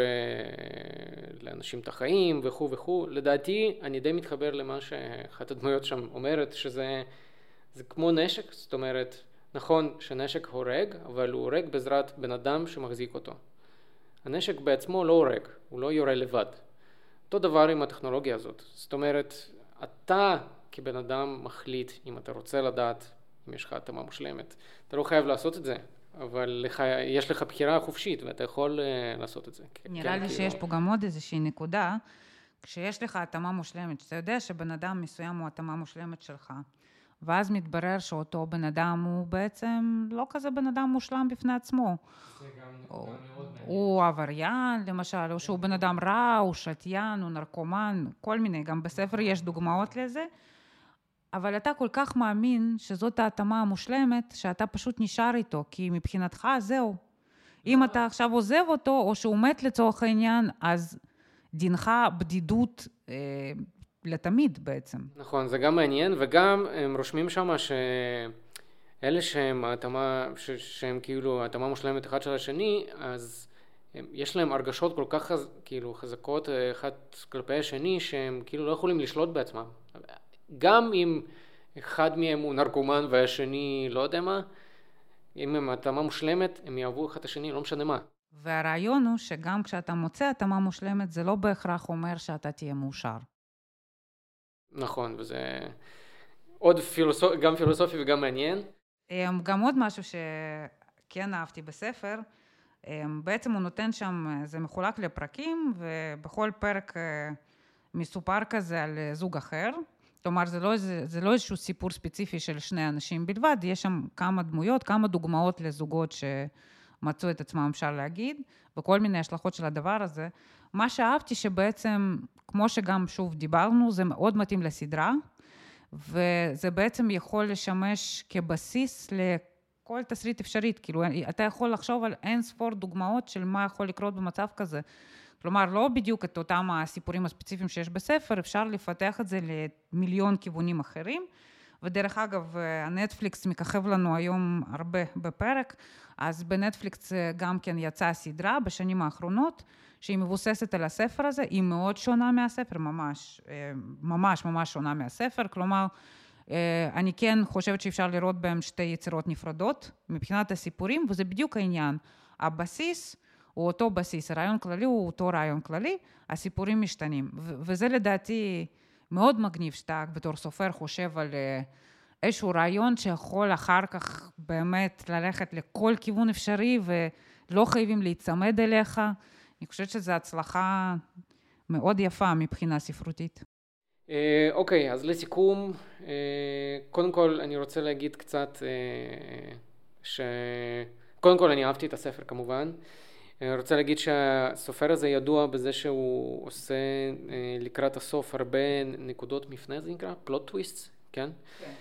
לאנשים את החיים וכו' וכו'. לדעתי, אני די מתחבר למה שאחת הדמויות שם אומרת, שזה זה כמו נשק, זאת אומרת, נכון שנשק הורג, אבל הוא הורג בעזרת בן אדם שמחזיק אותו. הנשק בעצמו לא הורג, הוא לא יורה לבד. אותו דבר עם הטכנולוגיה הזאת. זאת אומרת, אתה כבן אדם מחליט אם אתה רוצה לדעת אם יש לך התאמה מושלמת. אתה לא חייב לעשות את זה, אבל לך, יש לך בחירה חופשית ואתה יכול uh, לעשות את זה. נראה כן, לי כאילו... שיש פה גם עוד איזושהי נקודה. כשיש לך התאמה מושלמת, שאתה יודע שבן אדם מסוים הוא התאמה מושלמת שלך, ואז מתברר שאותו בן אדם הוא בעצם לא כזה בן אדם מושלם בפני עצמו. הוא, הוא עבריין, למשל, או שהוא בן אדם רע, הוא שתיין, הוא נרקומן, כל מיני, גם בספר יש דוגמאות לזה. אבל אתה כל כך מאמין שזאת ההתאמה המושלמת, שאתה פשוט נשאר איתו, כי מבחינתך זהו. אם אתה עכשיו עוזב אותו, או שהוא מת לצורך העניין, אז דינך בדידות אה, לתמיד בעצם. נכון, זה גם מעניין, וגם הם רושמים שם שאלה שהם התאמה, שהם כאילו התאמה מושלמת אחד של השני, אז הם, יש להם הרגשות כל כך חז, כאילו חזקות אה, אחד כלפי השני, שהם כאילו לא יכולים לשלוט בעצמם. גם אם אחד מהם הוא נרקומן והשני לא יודע מה, אם הם התאמה מושלמת, הם יאהבו אחד את השני, לא משנה מה. והרעיון הוא שגם כשאתה מוצא התאמה מושלמת, זה לא בהכרח אומר שאתה תהיה מאושר. נכון, וזה עוד פילוסופי, גם פילוסופי וגם מעניין. אמ, גם עוד משהו שכן אהבתי בספר, אמ, בעצם הוא נותן שם, זה מחולק לפרקים, ובכל פרק אה, מסופר כזה על זוג אחר. כלומר, זה לא, זה, זה לא איזשהו סיפור ספציפי של שני אנשים בלבד, יש שם כמה דמויות, כמה דוגמאות לזוגות שמצאו את עצמם, אפשר להגיד, וכל מיני השלכות של הדבר הזה. מה שאהבתי שבעצם, כמו שגם שוב דיברנו, זה מאוד מתאים לסדרה, וזה בעצם יכול לשמש כבסיס לכל תסריט אפשרית. כאילו, אתה יכול לחשוב על אין ספור דוגמאות של מה יכול לקרות במצב כזה. כלומר, לא בדיוק את אותם הסיפורים הספציפיים שיש בספר, אפשר לפתח את זה למיליון כיוונים אחרים. ודרך אגב, הנטפליקס מככב לנו היום הרבה בפרק, אז בנטפליקס גם כן יצאה סדרה בשנים האחרונות, שהיא מבוססת על הספר הזה, היא מאוד שונה מהספר, ממש, ממש ממש שונה מהספר, כלומר, אני כן חושבת שאפשר לראות בהם שתי יצירות נפרדות מבחינת הסיפורים, וזה בדיוק העניין. הבסיס הוא אותו בסיס, הרעיון כללי הוא אותו רעיון כללי, הסיפורים משתנים. וזה לדעתי מאוד מגניב שאתה בתור סופר חושב על אה, איזשהו רעיון שיכול אחר כך באמת ללכת לכל כיוון אפשרי ולא חייבים להיצמד אליך. אני חושבת שזו הצלחה מאוד יפה מבחינה ספרותית. אה, אוקיי, אז לסיכום, אה, קודם כל אני רוצה להגיד קצת ש... קודם כל אני אהבתי את הספר כמובן. אני רוצה להגיד שהסופר הזה ידוע בזה שהוא עושה אה, לקראת הסוף הרבה נקודות מפנה, זה נקרא? פלוט טוויסט, כן? כן.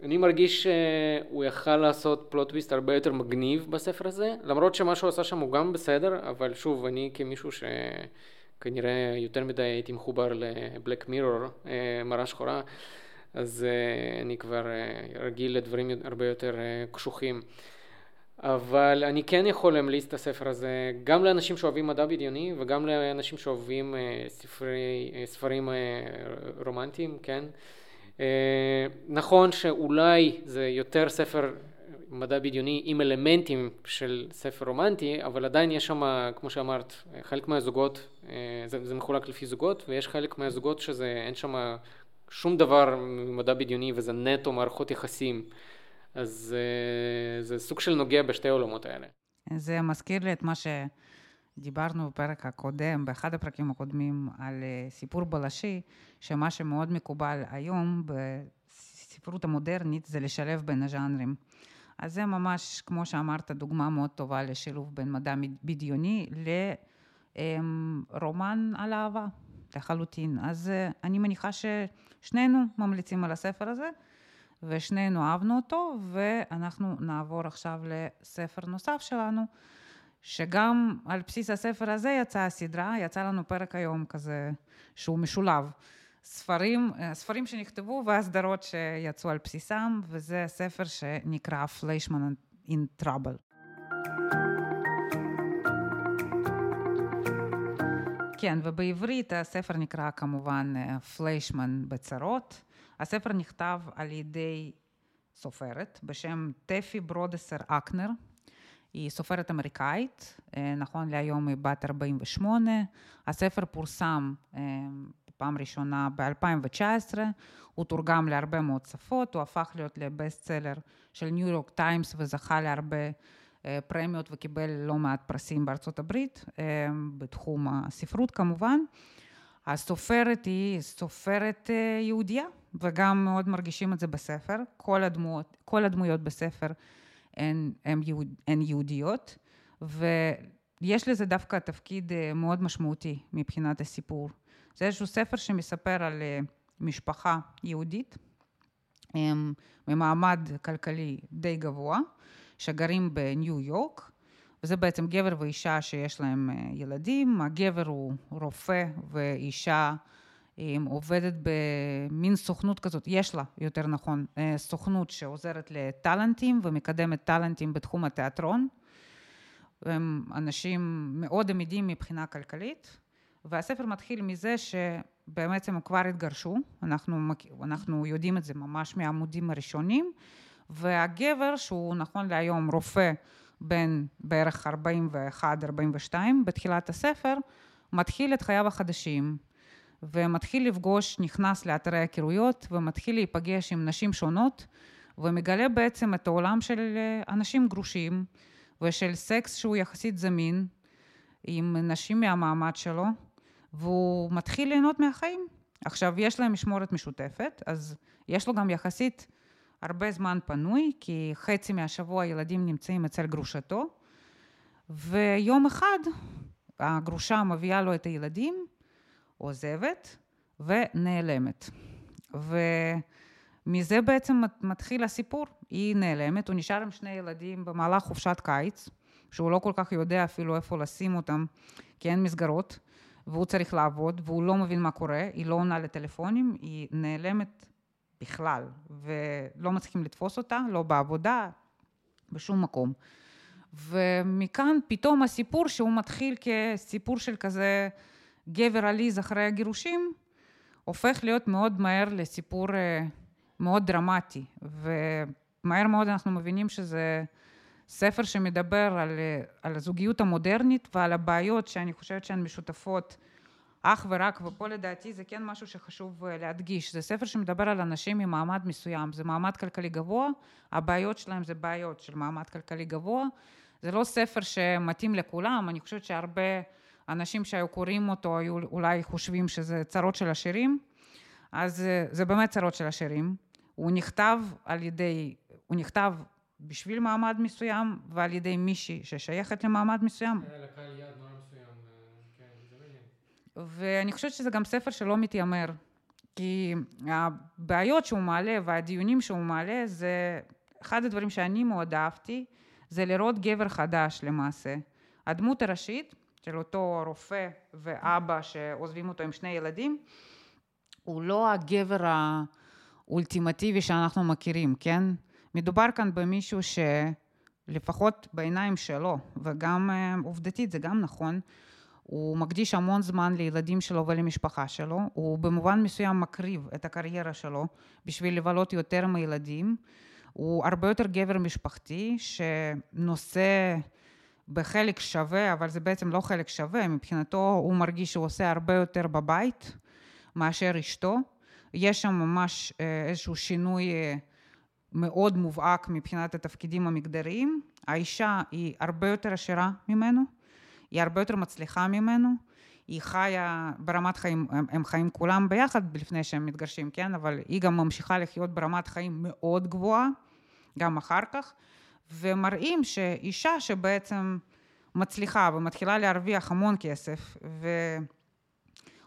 ואני מרגיש שהוא יכל לעשות פלוט טוויסט הרבה יותר מגניב בספר הזה, למרות שמה שהוא עשה שם הוא גם בסדר, אבל שוב, אני כמישהו שכנראה יותר מדי הייתי מחובר לבלק מירור, אה, מראה שחורה, אז אה, אני כבר רגיל לדברים הרבה יותר קשוחים. אבל אני כן יכול להמליץ את הספר הזה גם לאנשים שאוהבים מדע בדיוני וגם לאנשים שאוהבים אה, ספרי, אה, ספרים אה, רומנטיים, כן? נכון שאולי זה יותר ספר מדע בדיוני עם אלמנטים של ספר רומנטי, אבל עדיין יש שם, כמו שאמרת, חלק מהזוגות, זה, זה מחולק לפי זוגות, ויש חלק מהזוגות שזה, אין שם שום דבר ממדע בדיוני וזה נטו מערכות יחסים. אז uh, זה סוג של נוגע בשתי העולמות האלה. זה מזכיר לי את מה שדיברנו בפרק הקודם, באחד הפרקים הקודמים, על uh, סיפור בלשי, שמה שמאוד מקובל היום בספרות המודרנית זה לשלב בין הז'אנרים. אז זה ממש, כמו שאמרת, דוגמה מאוד טובה לשילוב בין מדע בדיוני לרומן על אהבה, לחלוטין. אז uh, אני מניחה ששנינו ממליצים על הספר הזה. ושנינו אהבנו אותו, ואנחנו נעבור עכשיו לספר נוסף שלנו, שגם על בסיס הספר הזה יצאה הסדרה, יצא לנו פרק היום כזה שהוא משולב. ספרים, ספרים שנכתבו והסדרות שיצאו על בסיסם, וזה ספר שנקרא פליישמן in Trouble. כן, ובעברית הספר נקרא כמובן פליישמן בצרות. הספר נכתב על ידי סופרת בשם טפי ברודסר אקנר. היא סופרת אמריקאית, אה, נכון להיום היא בת 48. הספר פורסם אה, פעם ראשונה ב-2019, הוא תורגם להרבה מאוד שפות, הוא הפך להיות לבסט סלר של ניו יורק טיימס וזכה להרבה אה, פרמיות וקיבל לא מעט פרסים בארצות הברית, בתחום הספרות כמובן. הסופרת היא סופרת יהודייה, וגם מאוד מרגישים את זה בספר. כל, הדמויות, כל הדמויות בספר הן, הן, יהוד, הן יהודיות, ויש לזה דווקא תפקיד אה, מאוד משמעותי מבחינת הסיפור. זה איזשהו ספר שמספר על אה, משפחה יהודית ממעמד כלכלי די גבוה, שגרים בניו יורק, וזה בעצם גבר ואישה שיש להם אה, ילדים, הגבר הוא רופא ואישה עובדת במין סוכנות כזאת, יש לה, יותר נכון, אה, סוכנות שעוזרת לטאלנטים ומקדמת טאלנטים בתחום התיאטרון. הם אנשים מאוד עמידים מבחינה כלכלית, והספר מתחיל מזה שבעצם הם כבר התגרשו, אנחנו, אנחנו יודעים את זה ממש מהעמודים הראשונים, והגבר, שהוא נכון להיום רופא בן בערך 41-42 בתחילת הספר, מתחיל את חייו החדשים, ומתחיל לפגוש, נכנס לאתרי הכירויות ומתחיל להיפגש עם נשים שונות ומגלה בעצם את העולם של אה, אנשים גרושים ושל סקס שהוא יחסית זמין עם נשים מהמעמד שלו והוא מתחיל ליהנות מהחיים. עכשיו, יש להם משמורת משותפת, אז יש לו גם יחסית הרבה זמן פנוי, כי חצי מהשבוע הילדים נמצאים אצל גרושתו, ויום אחד הגרושה מביאה לו את הילדים, עוזבת ונעלמת. ומזה בעצם מתחיל הסיפור. היא נעלמת, הוא נשאר עם שני ילדים במהלך חופשת קיץ, שהוא לא כל כך יודע אפילו איפה לשים אותם, כי אין מסגרות, והוא צריך לעבוד, והוא לא מבין מה קורה, היא לא עונה לטלפונים, היא נעלמת בכלל, ולא מצליחים לתפוס אותה, לא בעבודה, בשום מקום. ומכאן פתאום הסיפור שהוא מתחיל כסיפור של כזה גבר עליז אחרי הגירושים, הופך להיות מאוד מהר לסיפור אה, מאוד דרמטי, ומהר מאוד אנחנו מבינים שזה ספר שמדבר על, אה, על הזוגיות המודרנית ועל הבעיות שאני חושבת שהן משותפות אך ורק, ופה לדעתי זה כן משהו שחשוב אה, להדגיש, זה ספר שמדבר על אנשים ממעמד מסוים, זה מעמד כלכלי גבוה, הבעיות שלהם זה בעיות של מעמד כלכלי גבוה, זה לא ספר שמתאים לכולם, אני חושבת שהרבה אנשים שהיו קוראים אותו היו אולי חושבים שזה צרות של עשירים, אז אה, זה באמת צרות של עשירים. הוא נכתב על ידי, הוא נכתב בשביל מעמד מסוים ועל ידי מישהי ששייכת למעמד מסוים. כן, לקהל יעד מאוד מסוים, אה, כן, זה מעניין. ואני חושבת שזה גם ספר שלא מתיימר, כי הבעיות שהוא מעלה והדיונים שהוא מעלה זה אחד הדברים שאני מאוד אהבתי, זה לראות גבר חדש למעשה. הדמות הראשית של אותו רופא ואבא שעוזבים אותו עם שני ילדים, הוא לא הגבר האולטימטיבי שאנחנו מכירים, כן? מדובר כאן במישהו שלפחות בעיניים שלו, וגם אה, עובדתית זה גם נכון, הוא מקדיש המון זמן לילדים שלו ולמשפחה שלו, הוא במובן מסוים מקריב את הקריירה שלו בשביל לבלות יותר עם הילדים, הוא הרבה יותר גבר משפחתי שנושא בחלק שווה, אבל זה בעצם לא חלק שווה, מבחינתו הוא מרגיש שהוא עושה הרבה יותר בבית מאשר אשתו. יש שם ממש אה, איזשהו שינוי אה, מאוד מובהק מבחינת התפקידים המגדריים. האישה היא הרבה יותר עשירה ממנו, היא הרבה יותר מצליחה ממנו, היא חיה ברמת חיים, הם, הם חיים כולם ביחד לפני שהם מתגרשים, כן? אבל היא גם ממשיכה לחיות ברמת חיים מאוד גבוהה, גם אחר כך. ומראים שאישה שבעצם מצליחה ומתחילה להרוויח המון כסף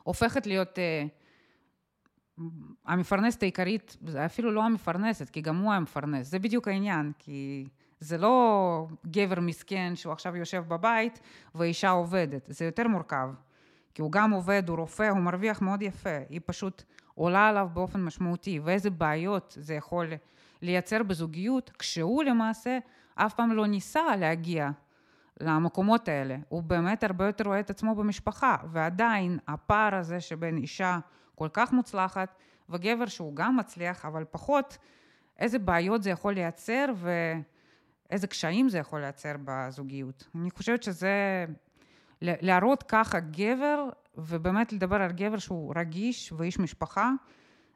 והופכת להיות uh, המפרנסת העיקרית, אפילו לא המפרנסת, כי גם הוא המפרנס, זה בדיוק העניין, כי זה לא גבר מסכן שהוא עכשיו יושב בבית ואישה עובדת, זה יותר מורכב, כי הוא גם עובד, הוא רופא, הוא מרוויח מאוד יפה, היא פשוט עולה עליו באופן משמעותי, ואיזה בעיות זה יכול לייצר בזוגיות, כשהוא למעשה אף פעם לא ניסה להגיע למקומות האלה. הוא באמת הרבה יותר רואה את עצמו במשפחה, ועדיין הפער הזה שבין אישה כל כך מוצלחת וגבר שהוא גם מצליח, אבל פחות, איזה בעיות זה יכול לייצר ואיזה קשיים זה יכול לייצר בזוגיות. אני חושבת שזה, להראות ככה גבר, ובאמת לדבר על גבר שהוא רגיש ואיש משפחה,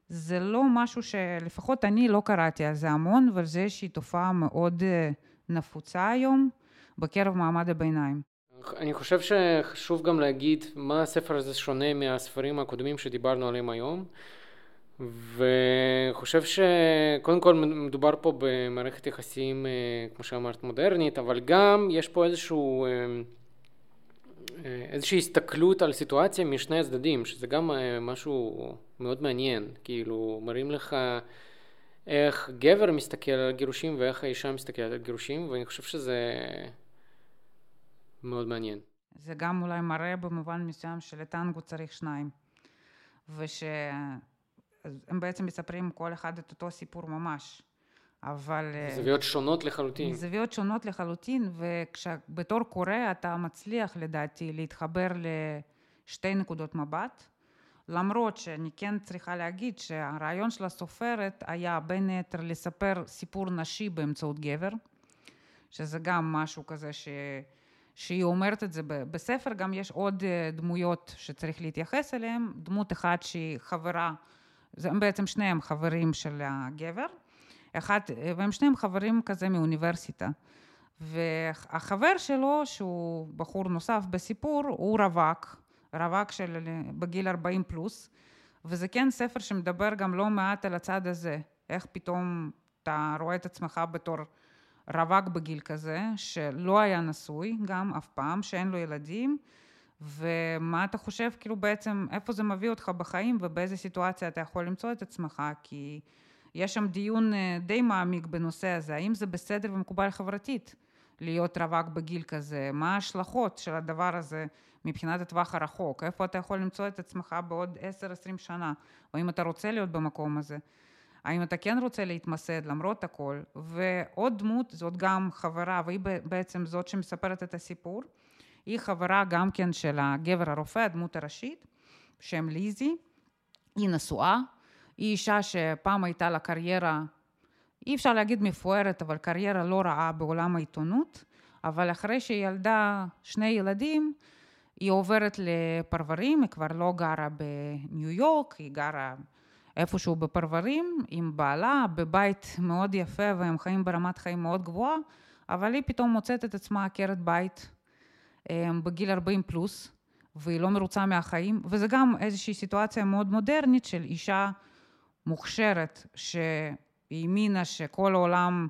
זה לא משהו שלפחות אני לא קראתי על זה המון, אבל זה איזושהי תופעה מאוד אה, נפוצה היום בקרב מעמד הביניים. אני חושב שחשוב גם להגיד מה הספר הזה שונה מהספרים הקודמים שדיברנו עליהם היום. וחושב שקודם כל מדובר פה במערכת יחסים, אה, כמו שאמרת, מודרנית, אבל גם יש פה איזשהו, אה, איזושהי הסתכלות על סיטואציה משני הצדדים, שזה גם משהו מאוד מעניין, כאילו מראים לך איך גבר מסתכל על גירושים ואיך האישה מסתכלת על גירושים, ואני חושב שזה מאוד מעניין. זה גם אולי מראה במובן מסוים שלטנגו צריך שניים, ושהם בעצם מספרים כל אחד את אותו סיפור ממש. אבל... זוויות שונות לחלוטין. זוויות שונות לחלוטין, וכשבתור קורא אתה מצליח לדעתי להתחבר לשתי נקודות מבט, למרות שאני כן צריכה להגיד שהרעיון של הסופרת היה בין היתר לספר סיפור נשי באמצעות גבר, שזה גם משהו כזה ש... שהיא אומרת את זה בספר, גם יש עוד אה, דמויות שצריך להתייחס אליהן, דמות אחת שהיא חברה, הם בעצם שניהם חברים של הגבר, אחד, והם שניהם חברים כזה מאוניברסיטה. והחבר שלו, שהוא בחור נוסף בסיפור, הוא רווק, רווק של בגיל 40 פלוס, וזה כן ספר שמדבר גם לא מעט על הצד הזה, איך פתאום אתה רואה את עצמך בתור רווק בגיל כזה, שלא היה נשוי גם אף פעם, שאין לו ילדים, ומה אתה חושב כאילו בעצם, איפה זה מביא אותך בחיים ובאיזה סיטואציה אתה יכול למצוא את עצמך, כי יש שם דיון אה, די מעמיק בנושא הזה, האם זה בסדר ומקובל חברתית להיות רווק בגיל כזה, מה ההשלכות של הדבר הזה מבחינת הטווח הרחוק, איפה אתה יכול למצוא את עצמך בעוד 10-20 שנה, או אם אתה רוצה להיות במקום הזה. האם אתה כן רוצה להתמסד למרות הכל, ועוד דמות, זאת גם חברה, והיא בעצם זאת שמספרת את הסיפור, היא חברה גם כן של הגבר הרופא, הדמות הראשית, שם ליזי, היא נשואה, היא אישה שפעם הייתה לה קריירה, אי אפשר להגיד מפוארת, אבל קריירה לא רעה בעולם העיתונות, אבל אחרי שהיא ילדה שני ילדים, היא עוברת לפרברים, היא כבר לא גרה בניו יורק, היא גרה איפשהו בפרברים עם בעלה, בבית מאוד יפה והם חיים ברמת חיים מאוד גבוהה, אבל היא פתאום מוצאת את עצמה עקרת בית בגיל 40 פלוס, והיא לא מרוצה מהחיים, וזה גם איזושהי סיטואציה מאוד מודרנית של אישה מוכשרת, שהאמינה שכל העולם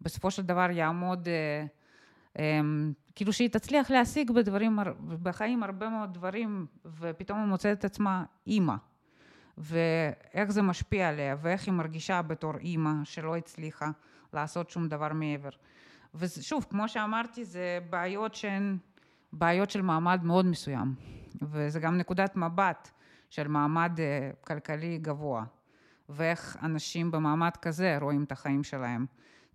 בסופו של דבר יעמוד, אה, אמ, כאילו שהיא תצליח להשיג בדברים, בחיים הרבה מאוד דברים, ופתאום היא מוצאת את עצמה אימא. ואיך זה משפיע עליה, ואיך היא מרגישה בתור אימא שלא הצליחה לעשות שום דבר מעבר. ושוב, כמו שאמרתי, זה בעיות שהן בעיות של מעמד מאוד מסוים, וזה גם נקודת מבט של מעמד אה, כלכלי גבוה, ואיך אנשים במעמד כזה רואים את החיים שלהם.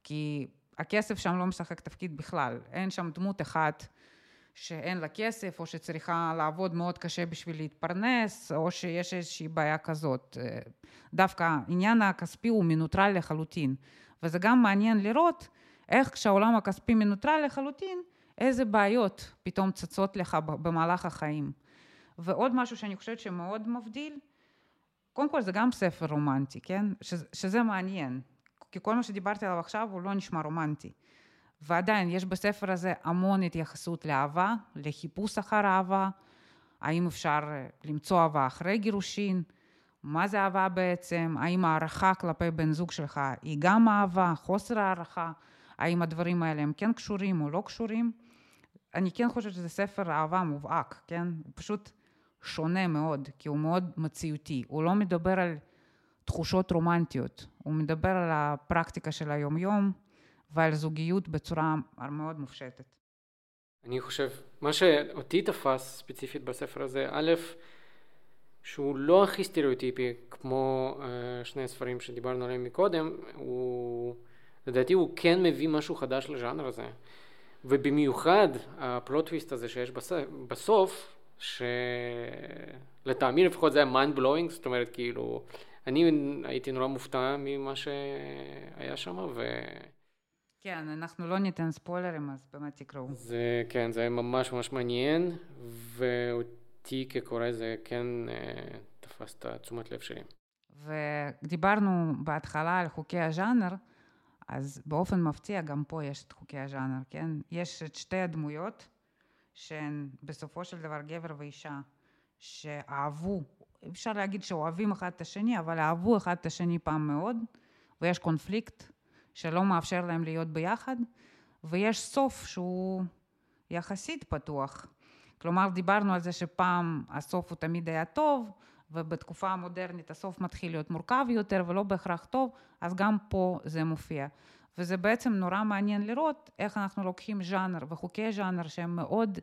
כי הכסף שם לא משחק תפקיד בכלל, אין שם דמות אחת שאין לה כסף, או שצריכה לעבוד מאוד קשה בשביל להתפרנס, או שיש איזושהי בעיה כזאת. דווקא העניין הכספי הוא מנוטרל לחלוטין. וזה גם מעניין לראות איך כשהעולם הכספי מנוטרל לחלוטין, איזה בעיות פתאום צצות לך במהלך החיים. ועוד משהו שאני חושבת שמאוד מבדיל, קודם כל זה גם ספר רומנטי, כן? שזה, שזה מעניין. כי כל מה שדיברתי עליו עכשיו הוא לא נשמע רומנטי. ועדיין יש בספר הזה המון התייחסות לאהבה, לחיפוש אחר אהבה, האם אפשר אה, למצוא אהבה אחרי גירושין, מה זה אהבה בעצם, האם הערכה כלפי בן זוג שלך היא גם אהבה, חוסר הערכה, האם הדברים האלה הם כן קשורים או לא קשורים. אני כן חושבת שזה ספר אהבה מובהק, כן? הוא פשוט שונה מאוד, כי הוא מאוד מציאותי. הוא לא מדבר על תחושות רומנטיות, הוא מדבר על הפרקטיקה של היום-יום, ועל זוגיות בצורה מאוד מופשטת. אני חושב, מה שאותי תפס ספציפית בספר הזה, א', שהוא לא הכי סטריאוטיפי כמו uh, שני הספרים שדיברנו עליהם מקודם, הוא, לדעתי הוא כן מביא משהו חדש לז'אנר הזה. ובמיוחד הפלוטוויסט הזה שיש בסוף, שלטעמי לפחות זה היה mind blowing, זאת אומרת כאילו, אני הייתי נורא מופתע ממה שהיה שם, ו... כן, אנחנו לא ניתן ספוילרים, אז באמת תקראו. זה, כן, זה ממש ממש מעניין, ואותי כקורא זה כן אה, תפס את התשומת לב שלי. ודיברנו בהתחלה על חוקי הז'אנר, אז באופן מפתיע גם פה יש את חוקי הז'אנר, כן? יש את שתי הדמויות שהן בסופו של דבר גבר ואישה שאהבו, אפשר להגיד שאוהבים אחד את השני, אבל אהבו אחד את השני פעם מאוד, ויש קונפליקט שלא מאפשר להם להיות ביחד, ויש סוף שהוא יחסית פתוח. כלומר, דיברנו על זה שפעם הסוף הוא תמיד היה טוב, ובתקופה המודרנית הסוף מתחיל להיות מורכב יותר ולא בהכרח טוב, אז גם פה זה מופיע. וזה בעצם נורא מעניין לראות איך אנחנו לוקחים ז'אנר וחוקי ז'אנר שהם מאוד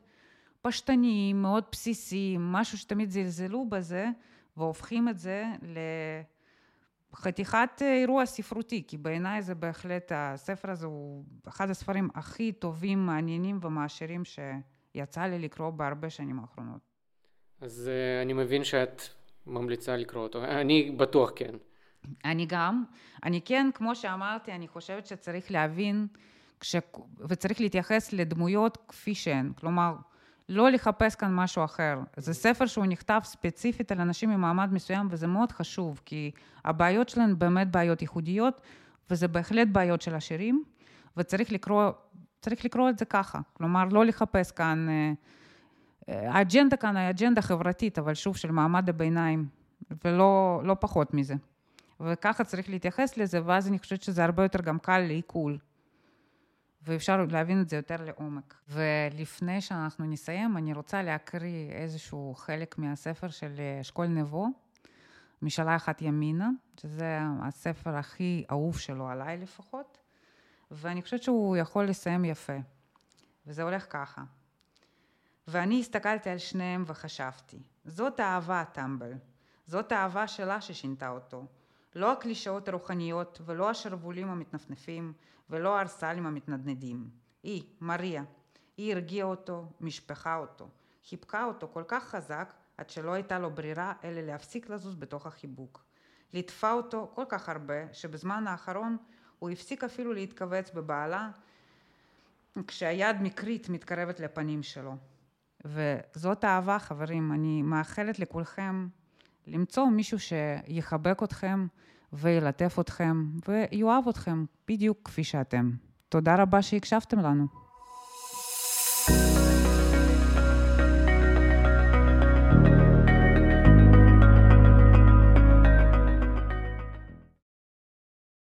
פשטניים, מאוד בסיסיים, משהו שתמיד זלזלו בזה, והופכים את זה לחתיכת אירוע ספרותי, כי בעיניי זה בהחלט, הספר הזה הוא אחד הספרים הכי טובים, מעניינים ומעשירים שיצא לי לקרוא בהרבה שנים האחרונות. אז uh, אני מבין שאת ממליצה לקרוא אותו. אני בטוח כן. אני גם. אני כן, כמו שאמרתי, אני חושבת שצריך להבין כש... וצריך להתייחס לדמויות כפי שהן. כלומר, לא לחפש כאן משהו אחר. זה ספר שהוא נכתב ספציפית על אנשים ממעמד מסוים, וזה מאוד חשוב, כי הבעיות שלהם באמת בעיות ייחודיות, וזה בהחלט בעיות של עשירים, וצריך לקרוא, לקרוא את זה ככה. כלומר, לא לחפש כאן... אה, האג'נדה כאן היא אג'נדה חברתית, אבל שוב, של מעמד הביניים, ולא לא פחות מזה. וככה צריך להתייחס לזה, ואז אני חושבת שזה הרבה יותר גם קל לעיכול. ואפשר להבין את זה יותר לעומק. ולפני שאנחנו נסיים, אני רוצה להקריא איזשהו חלק מהספר של אשכול נבו, משאלה אחת ימינה, שזה הספר הכי אהוב שלו, עליי לפחות, ואני חושבת שהוא יכול לסיים יפה. וזה הולך ככה. ואני הסתכלתי על שניהם וחשבתי, זאת אהבה, טמבל. זאת האהבה שלה ששינתה אותו. לא הקלישאות הרוחניות ולא השרוולים המתנפנפים ולא הארסלים המתנדנדים. היא, מריה, היא הרגיעה אותו, משפחה אותו, חיבקה אותו כל כך חזק עד שלא הייתה לו ברירה אלא להפסיק לזוז בתוך החיבוק. ליטפה אותו כל כך הרבה שבזמן האחרון הוא הפסיק אפילו להתכווץ בבעלה כשהיד מקרית מתקרבת לפנים שלו. וזאת אהבה חברים, אני מאחלת לכולכם למצוא מישהו שיחבק אתכם וילטף אתכם ויאהב אתכם בדיוק כפי שאתם. תודה רבה שהקשבתם לנו. thank you